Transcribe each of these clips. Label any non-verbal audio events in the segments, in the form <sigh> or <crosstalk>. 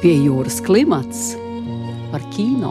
Pie jūras klimats par kino.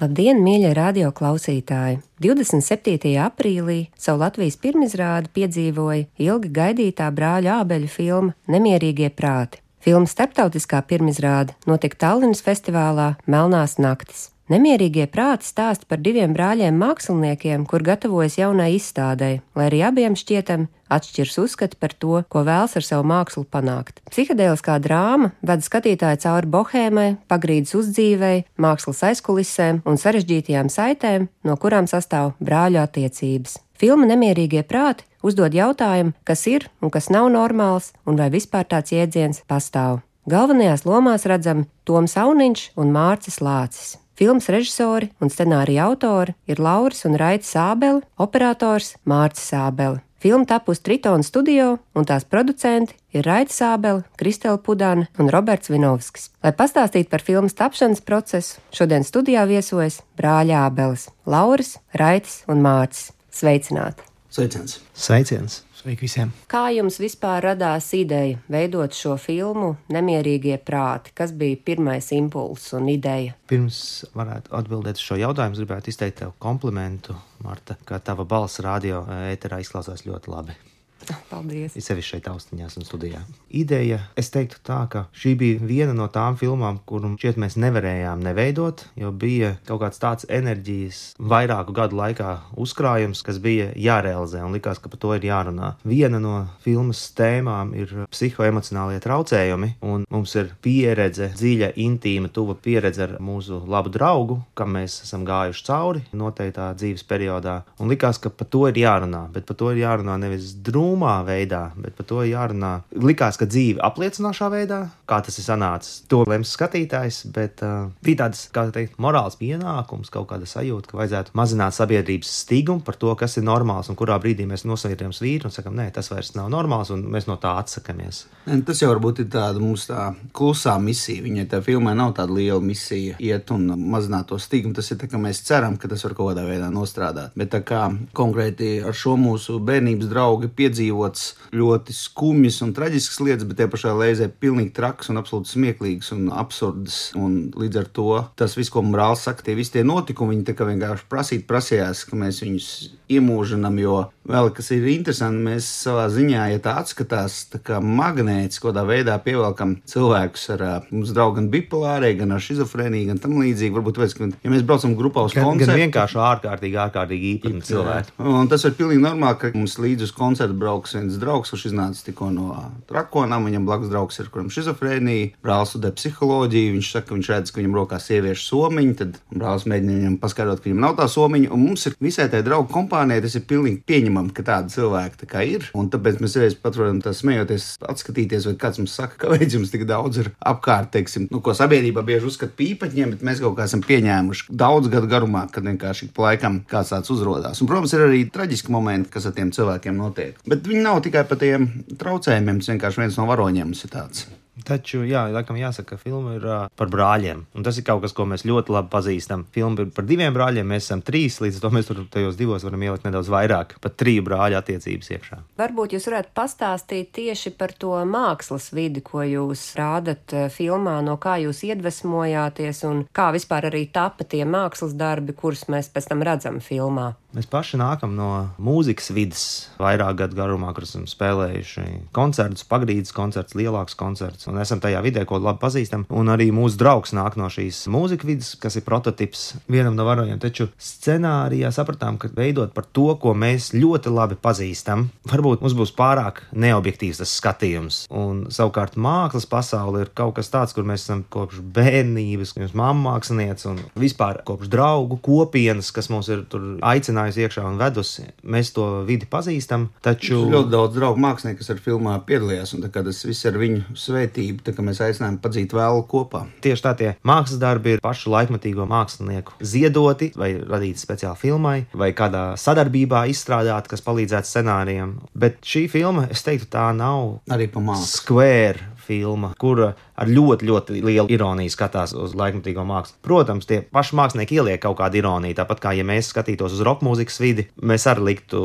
Labdien, mīļie radio klausītāji! 27. aprīlī savu Latvijas pirmizrādi piedzīvoja ilgi gaidītā brāļa ābeļu filma Nemierīgie prāti. Filmas starptautiskā pirmizrāde notika Tallinas festivālā Melnās naktis. Nemierīgie prāti stāsta par diviem brāļiem māksliniekiem, kur gatavojas jaunai izstādei, lai arī abiem šķietam atšķirs uzskati par to, ko vēlas ar savu mākslu panākt. Psihedēliskā drāma ved skatītāju cauri bohēmai, pagrīdes uzdzīvei, mākslas aizkulisēm un sarežģītajām saitēm, no kurām sastāv brāļu attiecības. Filma Nemierīgie prāti uzdod jautājumu, kas ir un kas nav normāls, un vai vispār tāds jēdziens pastāv. Galvenajās lomās redzami Toms Auniņš un Mārcis Lācis. Filmas režisori un scenārija autori ir Lauris un Raits Sābeli, operators Mārcis Sābeli. Filma tapusi Tritona studio, un tās producenti ir Raits Sābeli, Kristela Pudāna un Roberts Vinovskis. Lai pastāstītu par filmas tapšanas procesu, šodien studijā viesojas brāļa Ābeles - Lauris, Raitis un Mārcis. Sveicināti! Sveiciens! Sveiciens! Sveiki visiem! Kā jums vispār radās ideja veidot šo filmu Nemierīgie prāti? Kas bija pirmais impulss un ideja? Pirms varētu atbildēt šo jautājumu, gribētu izteikt tev komplimentu, Marta, ka tava balss radio ēterā izklausās ļoti labi. <laughs> Paldies! Ir sevišķi šeit, austiņās un studijā. Ideja, es teiktu tā, ka šī bija viena no tām filmām, kuru šķiet mēs nevarējām neveidot, jo bija kaut kāds tāds enerģijas vairāku gadu laikā uzkrājums, kas bija jārealizē un likās, ka par to ir jārunā. Viena no filmas tēmām ir psihoemocionālie traucējumi, un mums ir pieredze, dziļa, intīma, tuva pieredze ar mūsu labu draugu, kam mēs esam gājuši cauri noteiktā dzīves periodā, un likās, ka par to ir jārunā, bet par to ir jārunā nevis drūmi, drūmā veidā, bet par to jārunā. Likās, ka dzīve apliecinošā veidā, kā tas ir sanācis, to lems skatītājs, bet uh, bija tāds, kā teikt, morāls pienākums, kaut kāda sajūta, ka vajadzētu mazināt sabiedrības stīgumu par to, kas ir normāls un kurā brīdī mēs nosavietojam svīru un sakam, nē, tas vairs nav normāls un mēs no tā atsakamies. Tas jau varbūt ir tāda mūsu tā klusā misija. Viņai tā filmai nav tāda liela misija iet un mazināt to stīgumu. Tas ir tā, ka mēs ceram, ka tas var kaut kādā veidā nostrādāt. Bet tā kā konkrēti ar šo mūsu bērnības draugu piedzīvot, piedzīvots ļoti skumjas un traģiskas lietas, bet tie pašā reizē pilnīgi traks un absolūti smieklīgs un absurds. Un līdz ar to tas viss, ko brālis saka, tie visi tie notikumi, viņi vienkārši prasīt, prasījās, ka mēs viņus iemūžinam, jo vēl kas ir interesanti, mēs savā ziņā, ja tā atskatās, tā kā magnēts, kādā veidā pievelkam cilvēkus ar mums draugu gan bipolārai, gan ar šizofrēniju, gan tam līdzīgi. Varbūt, tāpēc, ka, ja mēs braucam grupā uz gan, koncertu, gan vienkārši ārkārtīgi, ārkārtīgi īpatni cilvēki. Un tas ir pilnīgi normāli, ka mums līdz uz koncertu brauks viens draugs, kurš iznāca tikko no trakonām, viņam blakus draugs ir, kuram šizofrēnija, brālis studē psiholoģiju, viņš saka, ka viņš redz, ka viņam rokās sieviešu somiņa, tad brālis mēģina viņam paskaidrot, ka viņam nav tā somiņa, un mums ir visai tai draugu kompānijai tas ir pilnīgi pieņemami, ka tādi cilvēki tā kā ir, un tāpēc mēs reiz pat varam tā smejoties, atskatīties, vai kāds mums saka, kāpēc <laughs> jums tik daudz ir apkārt, teiksim, nu, ko sabiedrība bieži uzskata par īpaņiem, bet mēs kaut kā esam pieņēmuši daudz gadu garumā, kad vienkārši pa laikam kāds tāds uzrādās. Un, protams, ir arī traģiski momenti, kas ar tiem cilvēkiem notiek. Bet viņi nav tikai par tiem traucējumiem, tas vienkārši viens no varoņiem ir tāds. Taču, jā, laikam jāsaka, ka filma ir uh, par brāļiem. Un tas ir kaut kas, ko mēs ļoti labi pazīstam. Filma ir par diviem brāļiem, mēs esam trīs, līdz ar to mēs tur tajos divos varam ielikt nedaudz vairāk, pat triju brāļu attiecības iekšā. Varbūt jūs varētu pastāstīt tieši par to mākslas vidi, ko jūs rādat filmā, no kā jūs iedvesmojāties un kā vispār arī tapa tie mākslas darbi, kurus mēs pēc tam redzam filmā. Mēs paši nākam no mūzikas vidas, vairāk gadu garumā, kur esam spēlējuši koncertus, pagrīdes koncerts, lielāks koncerts, un esam tajā vidē, ko labi pazīstam. Un arī mūsu draugs nāk no šīs mūzikas vidas, kas ir prototyps vienam no varoņiem. Taču scenārijā sapratām, ka veidot par to, ko mēs ļoti labi pazīstam, varbūt mums būs pārāk neobjektīvs tas skatījums. Un savukārt mākslas pasaule ir kaut kas tāds, kur mēs esam kopš bērnības, pirms mamma mākslinieca un vispār kopš draugu kopienas, kas mums ir aicinājuši iegājusi iekšā un vedusi. Mēs to vidi pazīstam. Taču ir ļoti daudz draugu mākslinieku, kas ar filmā piedalījās, un tas viss ir viņu svētība, tā kā mēs aicinājām padzīt vēl kopā. Tieši tā tie mākslas darbi ir pašu laikmatīgo mākslinieku ziedoti vai radīti speciāli filmai, vai kādā sadarbībā izstrādāti, kas palīdzētu scenārijam. Bet šī filma, es teiktu, tā nav arī pa mākslu. Square filma, kura ar ļoti, ļoti lielu ironiju skatās uz laikmatīgo mākslu. Protams, tie paši mākslinieki ieliek kaut kādu ironiju, tāpat kā ja mēs skatītos uz roka mūzikas vidi, mēs arī liktu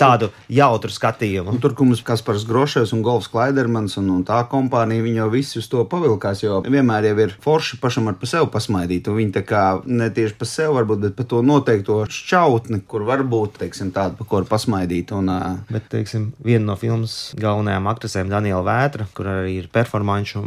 tādu jautru skatījumu. Un tur, kur mums Kaspars Grošs un Golfs Klaidermans un, un tā kompānija, viņi jau visi uz to pavilkās, jo vienmēr jau ir forši pašam ar pa sevi pasmaidīt, un viņi tā kā ne tieši pa sevi varbūt, bet pa to noteikto šķautni, kur varbūt, teiksim, tādu, pa var pasmaidīt. Un, bet, teiksim, viena no filmas galvenajām aktrisēm, Daniela Vētra, kur arī ir performanču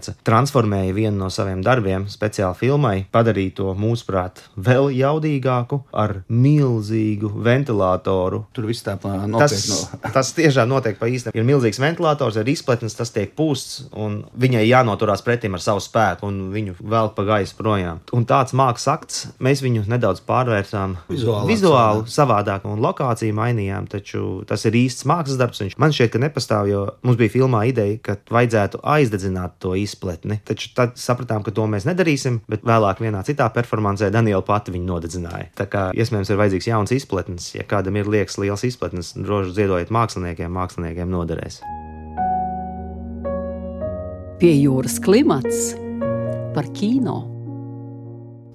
māksliniece, transformēja vienu no saviem darbiem speciāli filmai, padarīja to mūsuprāt vēl jaudīgāku ar milzīgu ventilatoru. Tur viss tā nopietnu. Tas, <laughs> tas tiešām notiek pa īstam. Ir milzīgs ventilators ar izpletnes, tas tiek pūsts, un viņai jānoturās pretim ar savu spēku, un viņu vēl pa gaisu projām. Un tāds mākslas akts, mēs viņu nedaudz pārvērsām vizuāli, vizuāli savādāk, un lokāciju mainījām, taču tas ir īsts mākslas darbs. Viņš man šķiet, ka nepastāv, jo mums bija filmā ideja, ka vajadzētu aizdedzināt to izpletni. Taču tad sapratām, ka to mēs nedarīsim, bet vēlāk vienā citā performancē Daniela pati viņu nodedzināja. Tā kā iespējams ir vajadzīgs jauns izpletnes, ja kādam ir liekas liels izpletnes, droši ziedojiet māksliniekiem, māksliniekiem noderēs. Pie jūras klimats par kino.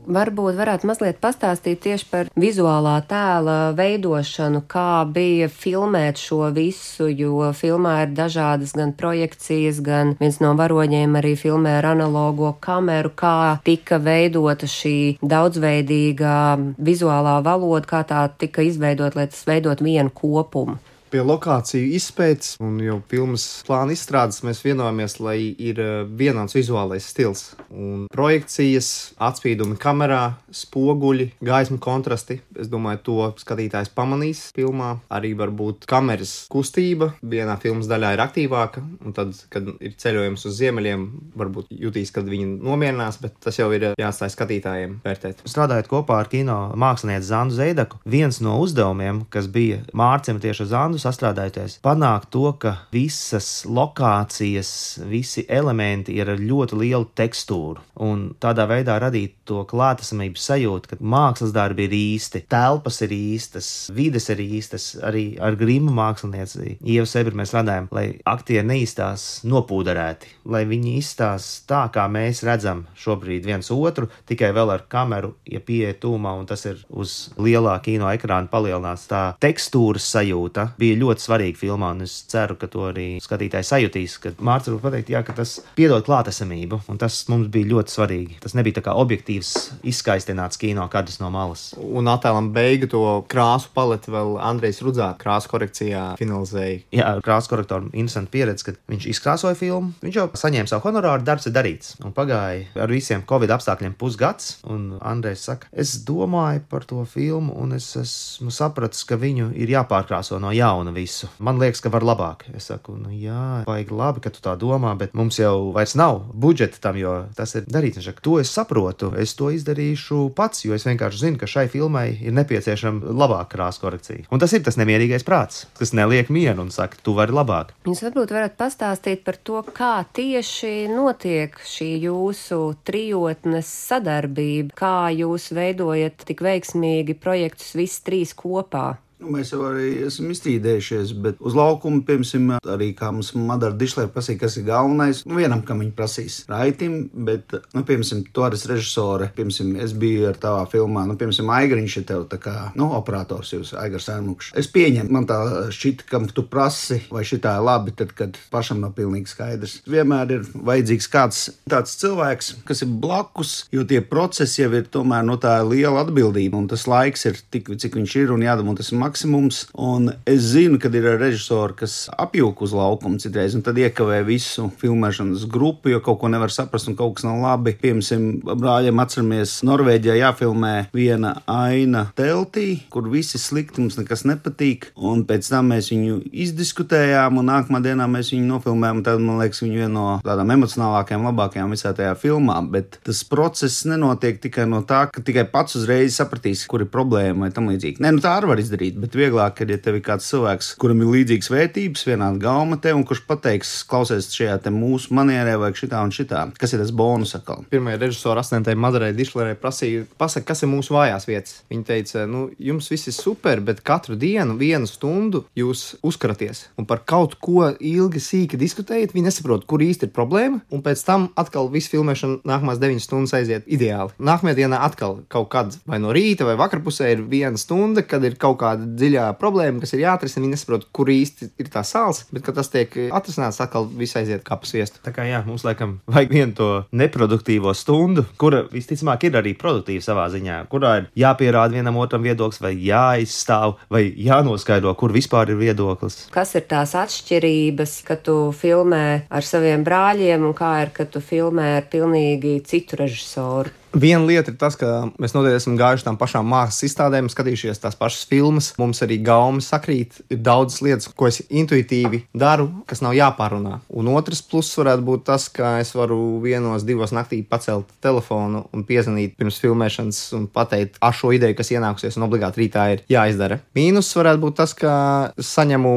Varbūt varētu mazliet pastāstīt tieši par vizuālā tēla veidošanu, kā bija filmēt šo visu, jo filmā ir dažādas gan projekcijas, gan viens no varoņiem arī filmē ar analogo kameru, kā tika veidota šī daudzveidīgā vizuālā valoda, kā tā tika izveidot, lai tas veidot vienu kopumu pie lokāciju izpētes un jau filmas plāna izstrādes mēs vienojāmies, lai ir eh, vienāds vizuālais stils. Un projekcijas, atspīdumi kamerā, spoguļi, gaismu kontrasti. Es domāju, to skatītājs pamanīs filmā. Arī varbūt kameras kustība vienā filmas daļā ir aktīvāka, un tad, kad ir ceļojums uz ziemeļiem, varbūt jutīs, kad viņi nomierinās, bet tas jau ir jāatstāj skatītājiem vērtēt. Strādājot kopā ar kino mākslinieci Zandu Zeidaku, viens no uzdevumiem, kas bija mārcim tieši uz Zandu sastrādājoties, panākt to, ka visas lokācijas, visi elementi ir ar ļoti lielu tekstūru. Un tādā veidā radīt to klātesamības sajūtu, ka mākslas darbi ir īsti, telpas ir īstas, vides ir īstas, arī ar grimu mākslinieci. Ievu Sebri mēs radājam, lai aktieri neizstās nopūderēti, lai viņi izstās tā, kā mēs redzam šobrīd viens otru, tikai vēl ar kameru, ja pieeja tūmā, un tas ir uz lielā kino ekrāna palielināts. Tā tekstūras sajūta bija ļoti svarīga filmā, un es ceru, ka to arī skatītāji sajutīs. Kad Mārcis var pateikt, jā, ka tas piedod klātesamību, un tas mums bija ļoti svarīgi. Tas nebija tā kā objektīvs, izskaistināts kino kadrs no malas. Un attēlam beigu to krāsu paleti vēl Andrejs Rudzāts krāsu korekcijā finalizēja. Jā, krāsu korektoram interesanti pieredze, kad viņš izkrāsoja filmu, viņš jau saņēma savu honorāru, darbs ir darīts. Un pagāja ar visiem Covid apstākļiem pusgads, un Andrejs saka, es domāju par to filmu, un es esmu sapratis, ka viņu ir jāpārkrāso no jauna visu. Man liekas, ka var labāk. Es saku, nu jā, vajag labi, ka tu tā domā, bet mums jau vairs nav budžeta tam, jo tas ir darīts. Viņš saka, to es saprotu, es to izdarīšu pats, jo es vienkārši zinu, ka šai filmai ir nepieciešama labāka krāsa korekcija. Un tas ir tas nemierīgais prāts, kas neliek mieru un saka, tu vari labāk. Jūs varbūt varat pastāstīt par to, kā tieši notiek šī jūsu trijotnes sadarbība, kā jūs veidojat tik veiksmīgi projektus visi trīs kopā. Nu, mēs jau arī esam izstrīdējušies, bet uz laukuma, piemēram, arī kā mums Madara Dišlē prasīja, kas ir galvenais. Nu, vienam, kam viņi prasīs raitim, bet, nu, piemēram, to arī režisore, piemēram, es biju ar tavā filmā, nu, piemēram, Aigariņš ir tev tā kā, nu, operators jūs, Aigars Ērmukšs. Es pieņemu, man tā šķita, kam tu prasi, vai šitā ir labi, tad, kad pašam nav pilnīgi skaidrs. Vienmēr ir vajadzīgs kāds tāds cilvēks, kas ir blakus, jo tie procesi jau ir tomēr no tā liela atbildība, un tas laiks ir tik, cik viņš ir, un jādabū tas maksimums. Un es zinu, ka ir režisori, kas apjūk uz laukuma citreiz, un tad iekavē visu filmēšanas grupu, jo kaut ko nevar saprast un kaut kas nav labi. Piemēram, brāļiem atceramies, Norvēģijā jāfilmē viena aina teltī, kur visi slikti mums nekas nepatīk. Un pēc tam mēs viņu izdiskutējām, un nākamā dienā mēs viņu nofilmējām. Tad man liekas, viņa viena no tādām emocionālākajām, labākajām visā tajā filmā. Bet tas process nenotiek tikai no tā, ka tikai pats uzreiz sapratīs, kur ir problēma vai tam līdzīgi. Nē, nu tā arī var izdarīt bet vieglāk ir, ja tev ir kāds cilvēks, kuram ir līdzīgas vērtības, vienāda gauma te, un kurš pateiks, klausies šajā mūsu manierē, vai šitā un šitā. Kas ir tas bonus atkal? Pirmā režisora asistentē Madarai Dišlerē prasīja, pasak, kas ir mūsu vājās vietas. Viņa teica, nu, jums viss ir super, bet katru dienu, vienu stundu jūs uzkraties un par kaut ko ilgi, sīki diskutējat. Viņi nesaprot, kur īsti ir problēma, un pēc tam atkal viss filmēšana nākamās 9 stundas aiziet ideāli. Nākamajā dienā atkal kaut kad vai no rīta vai vakarpusē ir viena stunda, kad ir kaut kāda dziļā problēma, kas ir jāatrisina. Viņi nesaprot, kur īsti ir tā sāls, bet kad tas tiek atrisināts, atkal viss aiziet kā pa sviestu. Tā kā jā, mums laikam vajag vienu to neproduktīvo stundu, kura visticamāk ir arī produktīva savā ziņā, kurā ir jāpierāda vienam otram viedoklis, vai jāizstāv, vai jānoskaidro, kur vispār ir viedoklis. Kas ir tās atšķirības, kad tu filmē ar saviem brāļiem un kā ir, kad tu filmē ar pilnīgi citu režisoru? Viena lieta ir tas, ka mēs noteikti esam gājuši tām pašām mākslas izstādēm, skatījušies tās pašas filmas. Mums arī gaumi sakrīt. Ir daudzas lietas, ko es intuitīvi daru, kas nav jāpārunā. Un otrs pluss varētu būt tas, ka es varu vienos, divos naktī pacelt telefonu un piezvanīt pirms filmēšanas un pateikt, ah, šo ideju, kas ienākusies, un obligāti rītā ir jāizdara. Mīnus varētu būt tas, ka saņemu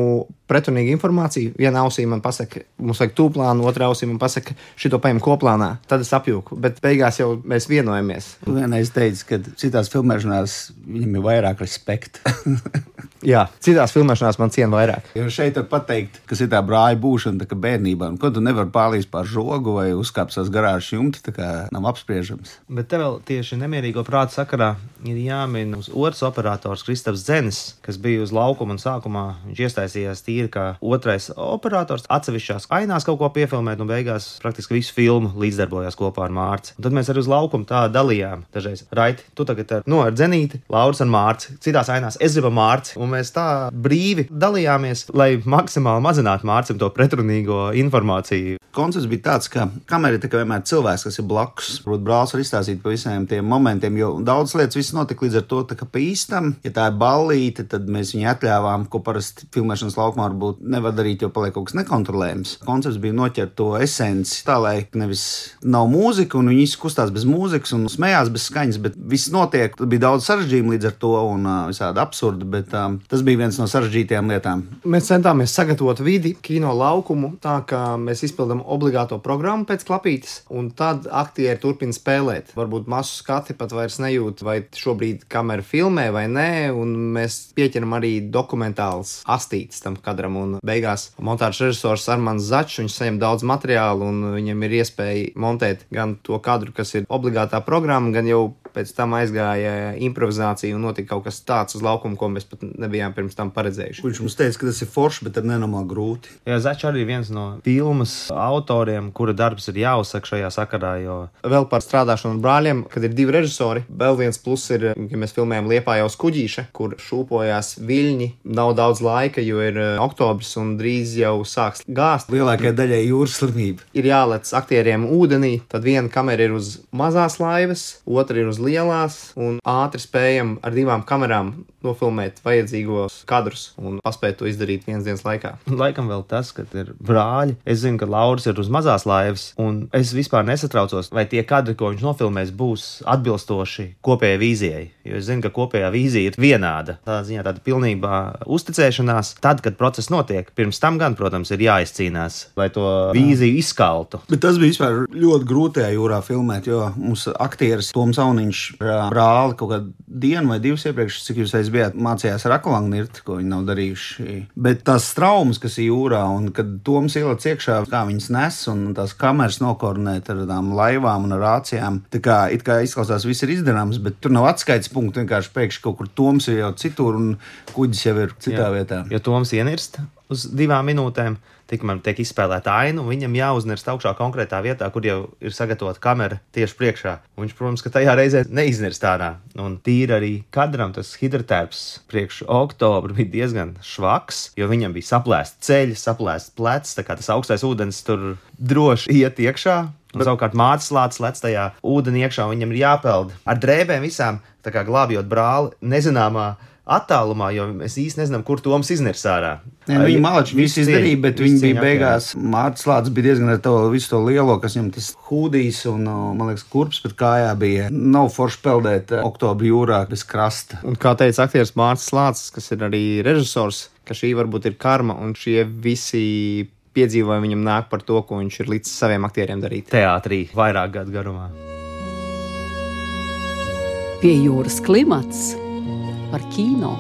pretrunīgu informāciju. Vienā ausī man pasaka, mums vajag tūplānu, otrā ausī man pasaka, šito paņem koplānā. Tad es apjūku. Bet beigās jau mēs vienojamies. Vienreiz teicu, ka citās filmēšanās viņam ir vairāk respekta. <laughs> Jā, citās filmēšanās man ciena vairāk. Jo šeit var pateikt, kas ir tā brāļa būšana, tā kā bērnībā. Un, ko tu nevari pārlīst pār žogu vai uzkāpt uz garāžas jumta, tā kā nav apspriežams. Bet te vēl tieši nemierīgo prātu sakarā ir jāmin uz otrs operators Kristaps Zenis, kas bija uz laukuma un sākumā viņš iestaisījās tīri kā otrais operators. Atsevišķās ainās kaut ko piefilmēt, un beigās praktiski visu filmu līdzdarbojās kopā ar Mārci. Un tad mēs arī uz laukuma tā dalījām. Dažreiz, Raiti, tu tagad ar, nu, ar Zenīti, Lauris ar Mārci, citās ainās es gribu Mārci. Un mēs tā brīvi dalījāmies, lai maksimāli mazinātu Mārcim to pretrunīgo informāciju. Koncepts bija tāds, ka kamera ir tā kā vienmēr cilvēks, kas ir blakus. Varbūt brālis var izstāstīt par visiem tiem momentiem, jo daudz lietas viss notika līdz ar to, ka pa īstam, ja tā ir ballīte, tad mēs viņu atļāvām, ko parasti filmēšanas laukumā varbūt nevar darīt, jo paliek kaut kas nekontrolējams. Koncepts bija noķert to esenci tā, lai nevis nav mūzika un viņi izkustās bez mūzikas un smējās bez skaņas, bet viss notiek. Tad bija daudz sarežģījumu līdz ar to un uh, visādi absurdi, bet um, tas bija viens no sarežģītajām lietām. Mēs centāmies sagatavot vidi, kino laukumu, tā ka mēs izpildām obligāto programmu pēc klapītes, un tad aktieri turpina spēlēt. Varbūt masu skati pat vairs nejūt, vai šobrīd kamera filmē vai nē, un mēs pieķeram arī dokumentāls astītes tam kadram, un beigās montāžas režisors Armāns Začs, viņš saņem daudz materiālu, un viņam ir iespēja montēt gan to kadru, kas ir obligātā programma, gan jau pēc tam aizgāja improvizācija un notika kaut kas tāds uz laukuma, ko mēs pat nebijām pirms tam paredzējuši. Viņš mums teica, ka tas ir forši, bet ar nenormāli grūti. Jā, Začs arī viens no filmas autoriem, kura darbs ir jāuzsaka šajā sakarā. Jo... Vēl par strādāšanu ar brāļiem, kad ir divi režisori. Vēl viens pluss ir, ka mēs filmējam Liepā jau skuģīša, kur šūpojās viļņi. Nav daudz laika, jo ir uh, oktobris un drīz jau sāks gāzt. Lielākajai daļai jūras slimība. Ir jālec aktieriem ūdenī, tad viena kamera ir uz mazās laivas, otra ir uz lielās, un ātri spējam ar divām kamerām nofilmēt vajadzīgos kadrus un paspēt to izdarīt vienas dienas laikā. <laughs> Laikam vēl tas, ka ir brāļi. Es zinu, ka Lauris ir uz mazās laivas, un es vispār nesatraucos, vai tie kadri, ko viņš nofilmēs, būs atbilstoši kopējai vīzijai. Jo es zinu, ka kopējā vīzija ir vienāda. Tā ziņā tāda pilnībā uzticēšanās, tad, kad process notiek. Pirms tam gan, protams, ir jāizcīnās, lai to vīziju izkaltu. Bet tas bija vispār ļoti grūti tajā jūrā filmēt, jo mums aktieris Toms Auniņš brāli kaut kādu dienu vai divas iepriekš, cik jūs reiz bijāt mācījās ar akvalangnirti, ko viņi nav darījuši. Bet tās traumas, kas ir jūrā, un kad Toms ieliec iekšā, kā viņas nes, un tās kameras nokoordinēt ar tādām laivām un ar rācijām, tā kā it kā izklausās, viss ir izdarāms, bet tur nav atskaites punktu, vienkārši pēkšņi kaut kur Toms ir jau citur un kuģis jau ir citā Jā. vietā. Jo Toms ienirst uz divām minūtēm, tikmēr tiek izspēlēta aina, un viņam jāuznirst augšā konkrētā vietā, kur jau ir sagatavota kamera tieši priekšā. Un viņš, protams, ka tajā reizē neiznirst ārā. Un tīri arī kadram tas hidrotērps priekš oktobra bija diezgan švaks, jo viņam bija saplēsta ceļa, saplēsta plecs, tā kā tas augstais ūdens tur droši iet iekšā. Un savukārt mākslinieks lācis lec tajā ūdenī iekšā, un viņam ir jāpeld ar drēbēm visām, tā kā glābjot brāli nezināmā attālumā, jo mēs īsti nezinām, kur Toms iznirs ārā. Nē, nu, viņi malači visu izdarīja, bet viņi bija beigās. Mārcis Lācis bija diezgan ar to visu to lielo, kas viņam tas hūdijs un, uh, man liekas, kurps pat kājā bija. Nav forši peldēt uh, oktobra jūrā bez krasta. Un kā teica aktieris Mārcis Lācis, kas ir arī režisors, ka šī varbūt ir karma un šie visi piedzīvojumi viņam nāk par to, ko viņš ir līdz saviem aktieriem darīt. Teātrī vairāk gadu garumā. Pie jūras klimats par kino.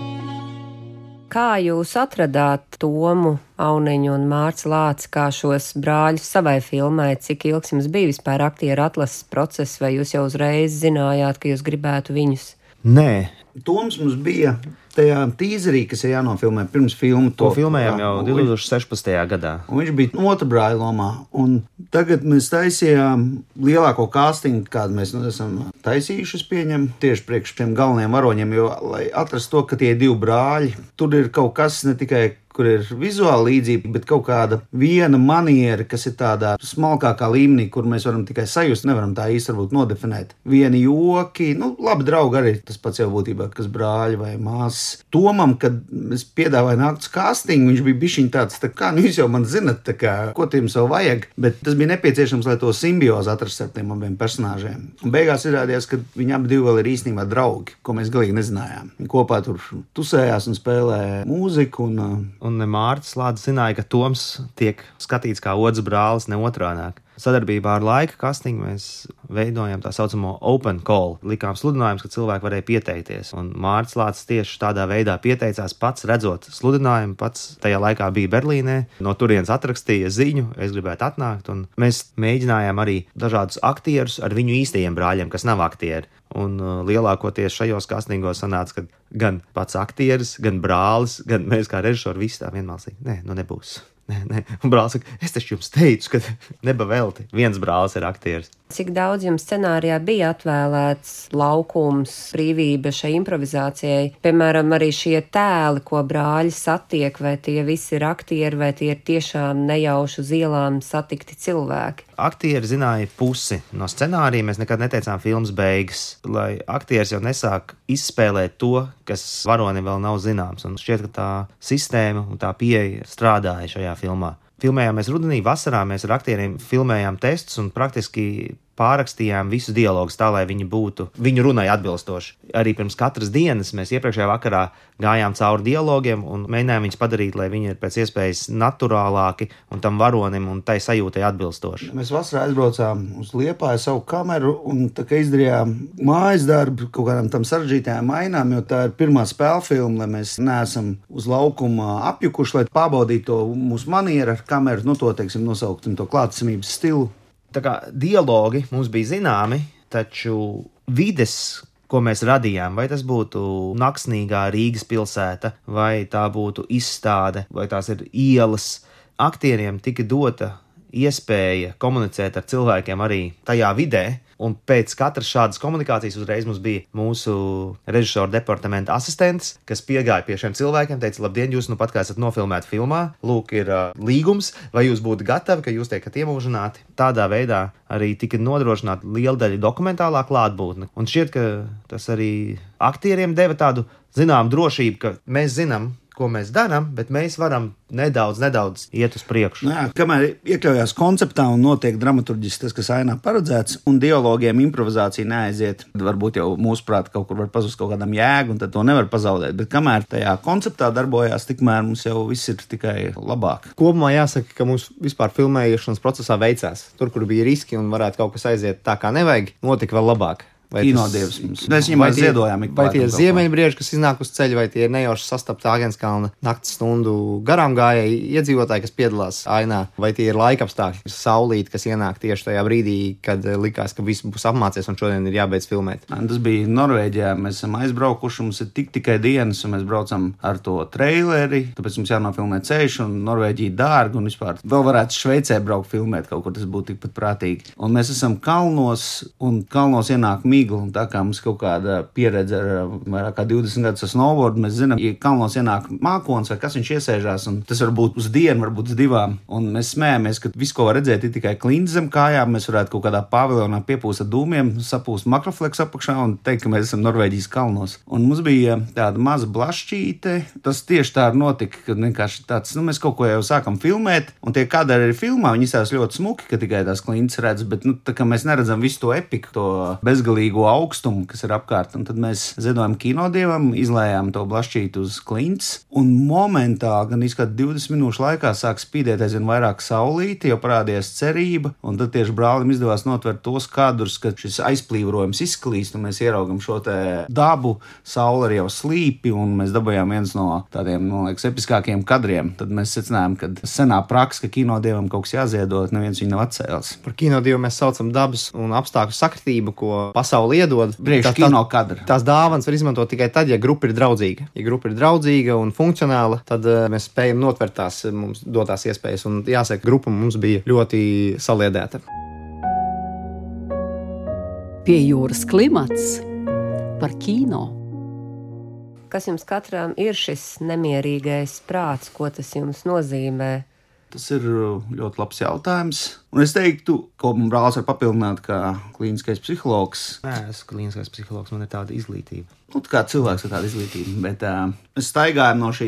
Kā jūs atradāt Tomu, Auniņu un Mārciņu Lāci kā šos brāļus savai filmai? Cik ilgs jums bija vispār aktieru atlases process, vai jūs jau uzreiz zinājāt, ka jūs gribētu viņus? Nē, Toms mums bija tajā tīzerī, kas ir jānofilmē pirms filmu. to filmējām jau Un viņš- 2016. gadā. Un viņš bija otrā brāļa lomā. Un tagad mēs taisījām lielāko castingu, kādu mēs nu, esam taisījuši. Es pieņemu tieši priekš šiem galvenajiem varoņiem, jo, lai atrastu to, ka tie ir divi brāļi, tur ir kaut kas ne tikai. Kur ir vizuāla līdzība, bet kaut kāda viena maniera, kas ir tādā smalkākā līmenī, kur mēs varam tikai sajust, nevaram tā īsti nodefinēt. Vieni joki, nu, labi, draugi arī tas pats jau būtībā, kas brāļi vai māsas. Tomam, kad es piedāvāju nākt uz castingu, viņš bija bijis tāds, tā kā, nu, jūs jau man zinat, tā kā, ko tiem sev vajag, bet tas bija nepieciešams, lai to simbiozi atrastu ar tiem abiem personāžiem. Un beigās izrādījās, ka viņi abi divi vēl ir īstenībā draugi, ko mēs galīgi nezinājām. Viņi kopā tur tusējās un spēlēja mūziku. Un, uh, Un Mārcis Lācis zināja, ka Toms tiek skatīts kā otrs brālis, ne otrādāk. Sadarbībā ar laika kastingu mēs veidojam tā saucamo open call. Likām sludinājumus, ka cilvēki varēja pieteikties. Un Mārcis Lācis tieši tādā veidā pieteicās pats, redzot sludinājumu. Pats tajā laikā bija Berlīnē, no turienes atrakstīja ziņu, es gribētu atnākt. Un mēs mēģinājām arī dažādus aktierus ar viņu īstajiem brāļiem, kas nav aktieri. Un uh, lielākoties šajos kastingos sanāca, ka gan pats aktieris, gan brālis, gan mēs kā režisori visi tā vienmalsīgi. Nē, nu nebūs. Nē, nē. Un brālis saka, es taču jums teicu, ka <laughs> neba velti. Viens brālis ir aktieris. Cik daudz jums scenārijā bija atvēlēts laukums, brīvība šai improvizācijai? Piemēram, arī šie tēli, ko brāļi satiek, vai tie visi ir aktieri, vai tie ir tiešām nejauši uz ielām satikti cilvēki? Aktieri zināja pusi no scenārija. Mēs nekad neteicām filmas beigas, lai aktieris jau nesāk izspēlēt to, kas varonim vēl nav zināms. Un šķiet, ka tā sistēma un tā pieeja strādāja šajā filmā. Filmējāmies rudenī, vasarā mēs ar aktieriem filmējām testus un praktiski pārrakstījām visus dialogus tā, lai viņi būtu viņu runai atbilstoši. Arī pirms katras dienas mēs iepriekšējā vakarā gājām cauri dialogiem un mēģinājām viņus padarīt, lai viņi ir pēc iespējas naturālāki un tam varonim un tai sajūtai atbilstoši. Mēs vasarā aizbraucām uz Liepāju savu kameru un izdarījām mājas darbu kaut kādām tam sarežģītajām mainām, jo tā ir pirmā spēle filma, lai mēs neesam uz laukuma apjukuši, lai pārbaudītu to mūsu manieru ar kameru, nu to, teiksim, nosauksim to klātsamības stilu. Tā kā dialogi mums bija zināmi, taču vides, ko mēs radījām, vai tas būtu Naksnīgā Rīgas pilsēta, vai tā būtu izstāde, vai tās ir ielas, aktieriem tika dota iespēja komunicēt ar cilvēkiem arī tajā vidē. Un pēc katras šādas komunikācijas uzreiz mums bija mūsu režisora departamenta asistents, kas piegāja pie šiem cilvēkiem, teica, labdien, jūs nu pat kā esat nofilmēti filmā, lūk, ir uh, līgums, vai jūs būtu gatavi, ka jūs tiekat iemūžināti. Tādā veidā arī tika nodrošināta liela daļa dokumentālā klātbūtne. Un šķiet, ka tas arī aktieriem deva tādu zināmu drošību, ka mēs zinām, ko mēs darām, bet mēs varam nedaudz, nedaudz iet uz priekšu. Nu, jā, kamēr iekļaujās konceptā un notiek dramaturgiski tas, kas ainā paredzēts, un dialogiem improvizācija neaiziet, varbūt jau mūsuprāt kaut kur var pazust kaut kādam jēgu, un tad to nevar pazaudēt. Bet kamēr tajā konceptā darbojās, tikmēr mums jau viss ir tikai labāk. Kopumā jāsaka, ka mums vispār filmēšanas procesā veicās. Tur, kur bija riski un varētu kaut kas aiziet tā, kā nevajag, notika vēl labāk. Vai Kinodievs mums. Mēs viņam ziedojām Vai tie ir ziemeļbrieži, kas iznāk uz ceļa, vai tie ir nejauši sastapti Agenskalna naktas stundu garām gājēji iedzīvotāji, kas piedalās ainā, vai tie ir laikapstākļi, kas saulīt, kas ienāk tieši tajā brīdī, kad eh, likās, ka viss būs apmācies un šodien ir jābeidz filmēt. Tas bija Norvēģijā. Mēs esam aizbraukuši, mums ir tik, tikai dienas, un mēs braucam ar to traileri. Tāpēc mums jānofilmē ceļš, un Norvēģija dārga. Un vispār vēl varētu Šveicē braukt, filmēt kaut kur. Tas būtu tikpat prātīgi. Un mēs esam kalnos, un kalnos ienāk migla. Tā kā mums kaut kāda pieredze ar vairāk kā 20 gadus ar snowboardu, mēs zinām, ja kalnos ienāk mākslinieks vai kas viņš iesēžās, un tas var būt uz dienu, varbūt uz divām. Un mēs smējamies, ka viss, ko var redzēt, ir tikai klints zem kājām. Mēs varētu kaut kādā paviljonā piepūst ar dūmiem, sapūst makrofleks apakšā un teikt, ka mēs esam Norvēģijas kalnos. Un mums bija tāda maza blašķīte. Tas tieši tā arī notika, kad vienkārši tāds, nu, mēs kaut ko jau sākam filmēt, un tie kadri arī filmā, viņi izstāsta ļoti smuki, ka tikai tās klints redz, bet, nu, tā kā mēs neredzam visu to epiku, to bezgalīgo augstumu, kas ir apkārt, un tad mēs ziedojam kinodievam, izlējām to blašķītu uz klints, un momentā, gan izskat 20 minūšu laikā, sāk spīdēt aizvien vairāk saulīti, jau parādījās cerība, un tad tieši brālim izdevās notvert tos kadrus, kad šis aizplīvojums izklīst, un mēs ieraugam šo dabu, saule ir jau slīpi, un mēs dabūjām viens no tādiem, man liekas, episkākiem kadriem. Tad mēs secinājām, ka senā praksa, ka kinodievam kaut kas jāziedot, neviens viņu nav atcēlis. Par kinodievu mēs saucam dabas un apstākļu sakritību, ko pasaule iedod. Priekš kino kadra. Tās dāvanas var izmantot tikai tad, ja grupa ir draudzīga. Ja grupa ir draudzīga un funkcionāla, tad uh, mēs spējam notvert tās mums dotās iespējas. Un jāsaka, grupa mums bija ļoti saliedēta. Pie jūras klimats par kino. Kas jums katram ir šis nemierīgais prāts, ko tas jums nozīmē? Tas ir ļoti labs jautājums. Un es teiktu, ko man brālis var papildināt, kā klīniskais psihologs. Nē, es esmu klīniskais psihologs, man ir tāda izglītība. Nu, kā cilvēks ar tādu izglītību, bet uh, mēs staigājam no šī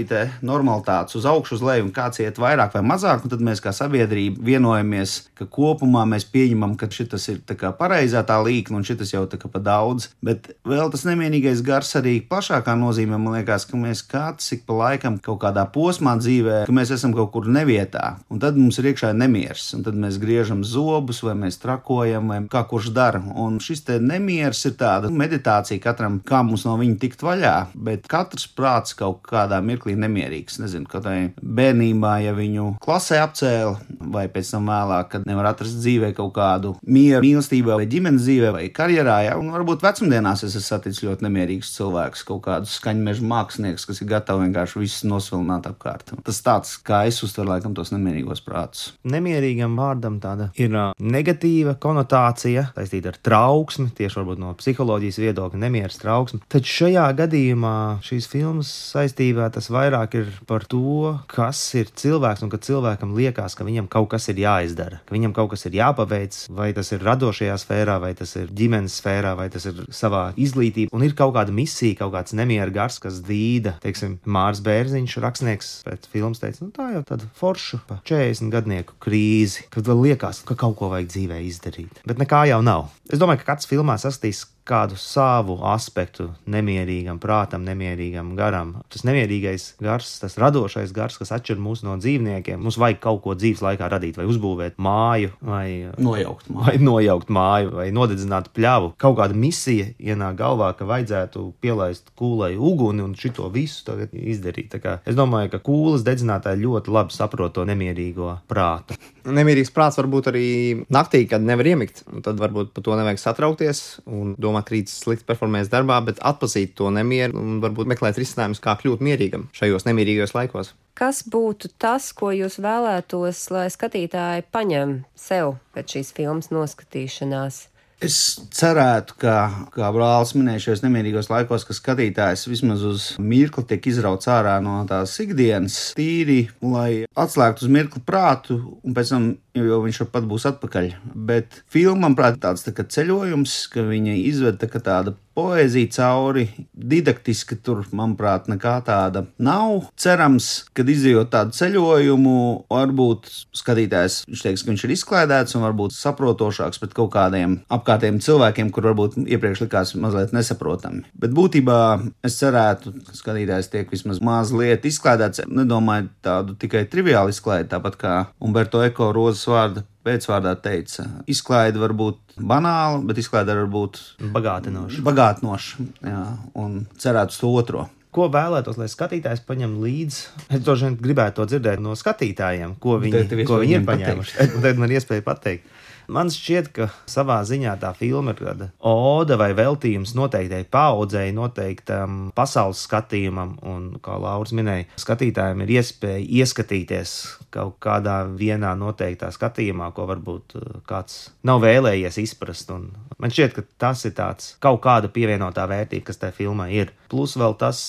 normalitātes uz augšu, uz leju, un kāds iet vairāk vai mazāk, un tad mēs kā sabiedrība vienojamies, ka kopumā mēs pieņemam, ka šis ir tā pareizā tā līnija, un šis jau tā kā pa daudz. Bet vēl tas nemienīgais gars arī plašākā nozīmē, man liekas, ka mēs katrs ik pa laikam kaut kādā posmā dzīvē, ka mēs esam kaut kur nevietā, un tad mums ir iekšā nemieris, un tad mēs griežam zobus, vai mēs trakojam, vai kā kurš dara. Un šis nemieris ir tāda meditācija katram, kā mums no viņa tikt vaļā, bet katrs prāts kaut kādā mirklī nemierīgs. Nezinu, kādai bērnībā, ja viņu klasē apcēla, vai pēc tam vēlāk, kad nevar atrast dzīvē kaut kādu mieru, mīlestībā, vai ģimenes dzīvē, vai karjerā. Ja? Un varbūt vecumdienās es esmu saticis ļoti nemierīgs cilvēks, kaut kādus skaņmeža mākslinieks, kas ir gatavi vienkārši visus nosvilināt apkārt. Tas tāds, kā es uztveru laikam tos nemierīgos prātus. Nemierīgam vārdam tāda ir negatīva konotācija saistīta ar trauksmi, tieši no psiholoģijas viedokļa nemieras trauksmi. Tad šajā gadījumā šīs filmas saistībā tas vairāk ir par to, kas ir cilvēks un ka cilvēkam liekas, ka viņam kaut kas ir jāizdara, ka viņam kaut kas ir jāpaveic, vai tas ir radošajā sfērā, vai tas ir ģimenes sfērā, vai tas ir savā izglītībā, un ir kaut kāda misija, kaut kāds nemieru gars, kas dīda, teiksim, Mārs Bērziņš, rakstnieks pēc filmas teica, nu tā jau tāda forša pa 40 gadnieku krīzi, kad vēl liekas, ka kaut ko vajag dzīvē izdarīt, bet nekā jau nav. Es domāju, ka katrs filmā sastīs kādu savu aspektu nemierīgam prātam, nemierīgam garam. Tas nemierīgais gars, tas radošais gars, kas atšķir mūs no dzīvniekiem. Mums vajag kaut ko dzīves laikā radīt, vai uzbūvēt māju, vai nojaukt māju, vai, nojaukt māju, vai nodedzināt pļavu. Kaut kāda misija ienāk galvā, ka vajadzētu pielaist kūlai uguni un šito visu izdarīt. Es domāju, ka kūlas dedzinātāji ļoti labi saprot to nemierīgo prātu. Nemierīgs prāts var būt arī naktī, kad nevar iemigt. Tad varbūt par to nevajag satraukties un domāt, domāt, ka rīts slikti performēs darbā, bet atpazīt to nemieru un varbūt meklēt risinājumus, kā kļūt mierīgam šajos nemierīgajos laikos. Kas būtu tas, ko jūs vēlētos, lai skatītāji paņem sev pēc šīs filmas noskatīšanās? Es cerētu, ka, kā brālis minēja šajos nemierīgos laikos, ka skatītājs vismaz uz mirkli tiek izrauts ārā no tās ikdienas, tīri, lai atslēgtu uz mirkli prātu, un pēc tam jo viņš pat būs atpakaļ. Bet filma, manuprāt, tāds tā ceļojums, ka viņa izved tā tāda poēzija cauri. Didaktiski tur, manuprāt, nekā tāda nav. Cerams, ka izjūt tādu ceļojumu, varbūt skatītājs teiks, ka viņš ir izklaidēts un varbūt saprotošāks pret kaut kādiem apkārtējiem cilvēkiem, kur varbūt iepriekš likās mazliet nesaprotami. Bet būtībā es cerētu, ka skatītājs tiek vismaz mazliet izklaidēts. Nedomāju tādu tikai triviālu izklaidi, tāpat kā Umberto Eko rozes Jēzus vārda pēcvārdā teica, izklaide var būt banāla, bet izklaide var būt bagātinoša. Bagātinoša, jā, un cerētu uz to otro. Ko vēlētos, lai skatītājs paņem līdzi? Es droši vien gribētu to dzirdēt no skatītājiem, ko viņi, ko viņi ir paņēmuši. <laughs> Tad man ir iespēja pateikt. Man šķiet, ka savā ziņā tā filma ir tāda ode vai veltījums noteiktai paudzei, noteiktam pasaules skatījumam, un, kā Lauris minēja, skatītājiem ir iespēja ieskatīties kaut kādā vienā noteiktā skatījumā, ko varbūt uh, kāds nav vēlējies izprast. Un man šķiet, ka tas ir tāds kaut kāda pievienotā vērtība, kas tajā filmā ir. Plus vēl tas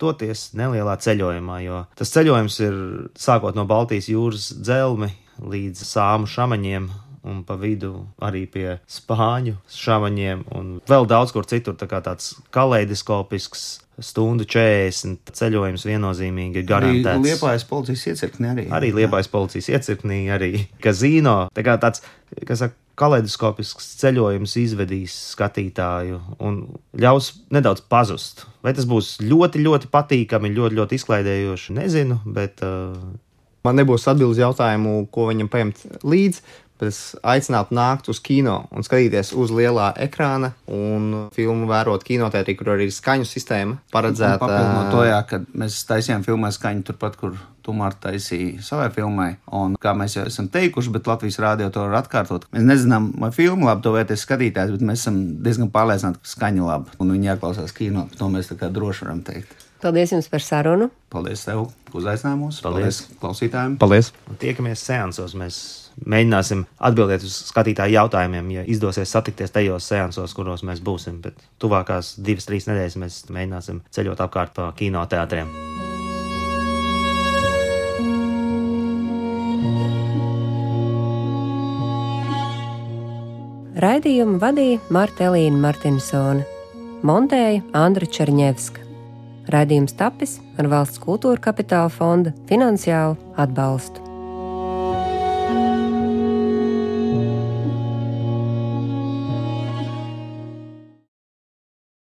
doties nelielā ceļojumā, jo tas ceļojums ir sākot no Baltijas jūras dzelmi līdz sāmu šamaņiem. Un pa vidu arī pie spāņu šāvaņiem, un vēl daudz kur citur. Tā kā tāds kaleidoskopisks stundu 40 ceļojums viennozīmīgi ir garantēts. Arī Liepājas policijas iecirknī arī. Arī Liepājas policijas iecirknī, arī kazino. Tā kā tāds, kas saka, kaleidoskopisks ceļojums izvedīs skatītāju un ļaus nedaudz pazust. Vai tas būs ļoti, ļoti patīkami, ļoti, ļoti izklaidējoši, nezinu, bet. Uh... Man nebūs atbildes jautājumu, ko viņam paņemt līdzi, bet es aicinātu nākt uz kino un skatīties uz lielā ekrāna un filmu vērot kinotētrī, kur arī ir skaņu sistēma paredzēta. Papildinot to, jā, kad mēs taisījām filmē skaņu turpat, kur Tumārs taisīja savai filmai. Un, kā mēs jau esam teikuši, bet Latvijas rādio to var atkārtot. Mēs nezinām, vai filmu labi to vērtēs skatītājs, bet mēs esam diezgan pārliecināti, ka skaņa labi un viņi jāklausās kino. To mēs tā kā droši varam teikt. Paldies jums par sarunu. Paldies tev, ka uzaicināji mūs. Paldies. Paldies klausītājiem. Paldies! Un tiekamies seansos. Mēs mēģināsim atbildēt uz skatītāju jautājumiem, ja izdosies satikties tajos seansos, kuros mēs būsim. Bet tuvākās divas, trīs nedēļas mēs mēģināsim ceļot apkārt pa kinoteātriem. Raidījumu vadīja Marta Elīna Martinsone, montēja Andra Černievska. Raidījums tapis ar valsts kultūra kapitāla fonda finansiālu atbalstu.